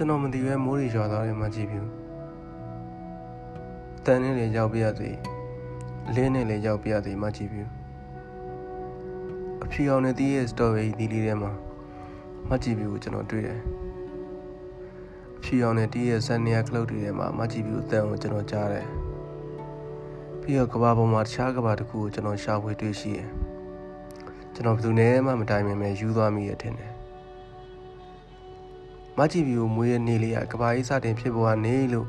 ကျွန်တော်မသိပဲမိုးတွေရွာသွားတယ်မကြည့်ဘူးတန်နဲ့လည်းရောက်ပြရသေးလင်းနဲ့လည်းရောက်ပြရသေးမကြည့်ဘူးအဖြူအောင်နဲ့တီးရဲ့ story ဒီလေးထဲမှာမကြည့်ဘူးကိုကျွန်တော်တွေ့တယ်အဖြူအောင်နဲ့တီးရဲ့ဆန်နီယာကလုတ်တွေထဲမှာမကြည့်ဘူးအတန်ကိုကျွန်တော်ကြားတယ်ပြီးတော့ကဘာပေါ်မှာတခြားကဘာတစ်ခုကိုကျွန်တော်ရှာဖွေတွေ့ရှိတယ်ကျွန်တော်ဘယ်သူနဲ့မှမတိုင်ပင်ပဲယူသွားမိရထင်တယ် မကြည့်ပြီးမွေးရနေလေးကကဘာကြီးစတင်ဖြစ်ပေါ်ကနေလို့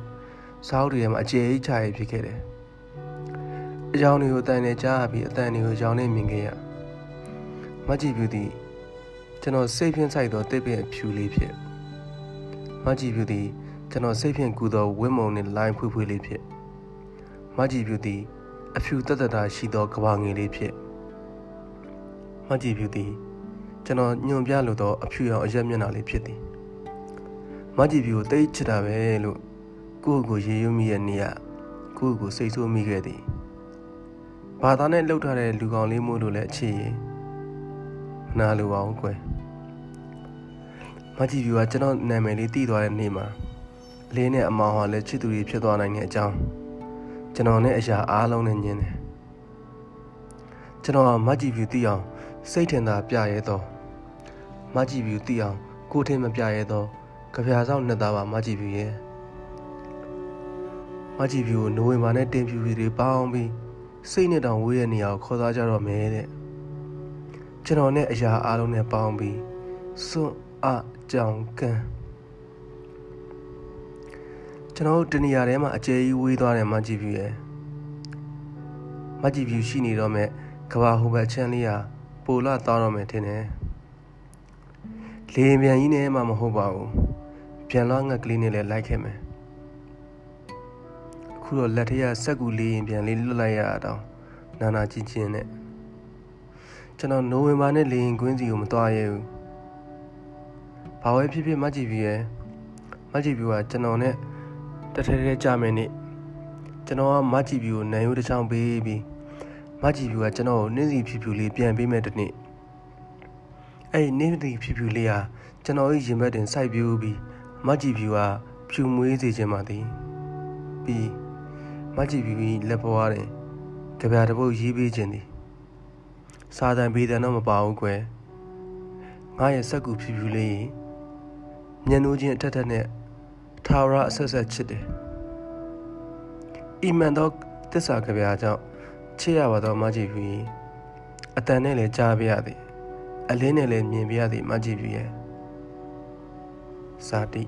စောက်တွေထဲမှာအကျယ်ကြီးချရဖြစ်ခဲ့တယ်အကြောင်းတွေကိုတိုင်နေကြားပြီးအတန်တွေကိုရောင်းနေမြင်ခဲ့ရမကြည့်ပြီးသည်ကျွန်တော်စိတ်ဖြင့်ဆိုင်သောတစ်ပင်အဖြူလေးဖြစ်မကြည့်ပြီးသည်ကျွန်တော်စိတ်ဖြင့်ကူသောဝင်းမုံနှင့်လိုင်းဖွေးဖွေးလေးဖြစ်မကြည့်ပြီးသည်အဖြူတတတာရှိသောကဘာငယ်လေးဖြစ်မကြည့်ပြီးသည်ကျွန်တော်ညွန်ပြလိုသောအဖြူရောင်အရက်မျက်နှာလေးဖြစ်သည် မကြည့်ပြီးကိုတိတ်ချစ်တာပဲလို့ကိုယ့်ကိုရေရွမိရဲ့နေရကိုယ့်ကိုစိတ်ဆိုးမိခဲ့သည်ဘာသာနဲ့လှုပ်ထားတဲ့လူကောင်လေးမို့လို့လည်းအခြေရင်မနာလိုပါဘူးကွယ်မကြည့်ပြီးကကျွန်တော်နာမည်လေးတည်သွားတဲ့နေ့မှာအလေးနဲ့အမောင်ဟာလည်းချစ်သူတွေဖြစ်သွားနိုင်တဲ့အကြောင်းကျွန်တော်နဲ့အရာအားလုံးနဲ့ညင်းတယ်ကျွန်တော်ကမကြည့်ပြီးတည်အောင်စိတ်ထင်သာပြရဲတော့မကြည့်ပြီးတည်အောင်ကိုထင်မပြရဲတော့ ကြပြာဆောင်နှစ်သားပါမကြည့်ပြီးရဲ့မကြည့်ပြီးကိုနိုဝင်ဘာနဲ့တင်ပြူတွေပေါင်းပြီးစိတ်နဲ့တောင်ဝေးရဲ့နေရာကိုခေါ်သွားကြတော့မယ်တဲ့ကျွန်တော်နဲ့အရာအားလုံးနဲ့ပေါင်းပြီးစွန့်အကြောင်ကန်ကျွန်တော်တို့တနေရာထဲမှာအကျယ်ကြီးဝေးသွားတယ်မကြည့်ပြီးရဲ့မကြည့်ပြီးရှိနေတော့မဲ့ကဘာဟိုဘက်ချမ်းလေးဟာပိုလာသွားတော့မယ်ထင်တယ်လေပြန်ကြီးနဲ့မှမဟုတ်ပါဘူး ပြန်လာငှက်ကလေးနဲ့လည်းလိုက်ခဲ့မယ်အခုတော့လက်ထရစက်ကူလေးရင်ပြန်လေးလွတ်လိုက်ရတော့နာနာချင်းချင်းနဲ့ကျွန်တော်နိုဝင်ဘာနဲ့လေရင်ကွင်းစီကိုမသွားရဘူးဘာဝဲဖြစ်ဖြစ်မကြည့်ပြီးရယ်မကြည့်ပြီးကကျွန်တော်နဲ့တထဲထဲကြမယ်နေ့ကျွန်တော်ကမကြည့်ပြီးကိုနိုင်ရိုးတစ်ချောင်းပေးပြီးမကြည့်ပြီးကကျွန်တော်ကိုနှင်းစီဖြူဖြူလေးပြန်ပေးမယ်တနေ့အဲ့ဒီနှင်းစီဖြူဖြူလေးဟာကျွန်တော်ရဲ့ရင်ဘတ်တင်စိုက်ပြူပြီး မကြည့်ပြီးကဖြူမွေးစေခြင်းပါသည်ပြီးမကြည့်ပြီးလက်ပွားတယ်ကြပြတပုတ်ရေးပေးခြင်းသည်စာတန်ဘေးတန်တော့မပါဘူးကွယ်ငါရဲ့စက်ကူဖြူဖြူလေးညံနိုးချင်းအထက်ထက်နဲ့ထာဝရအဆက်ဆက်ချစ်တယ်အီမန်တော့တစ္ဆာကြပြကြောင့်ချစ်ရပါတော့မကြည့်ပြီးအတန်နဲ့လည်းကြားပြရသည်အလင်းနဲ့လည်းမြင်ပြရသည်မကြည့်ပြီးရဲ့ စာတိ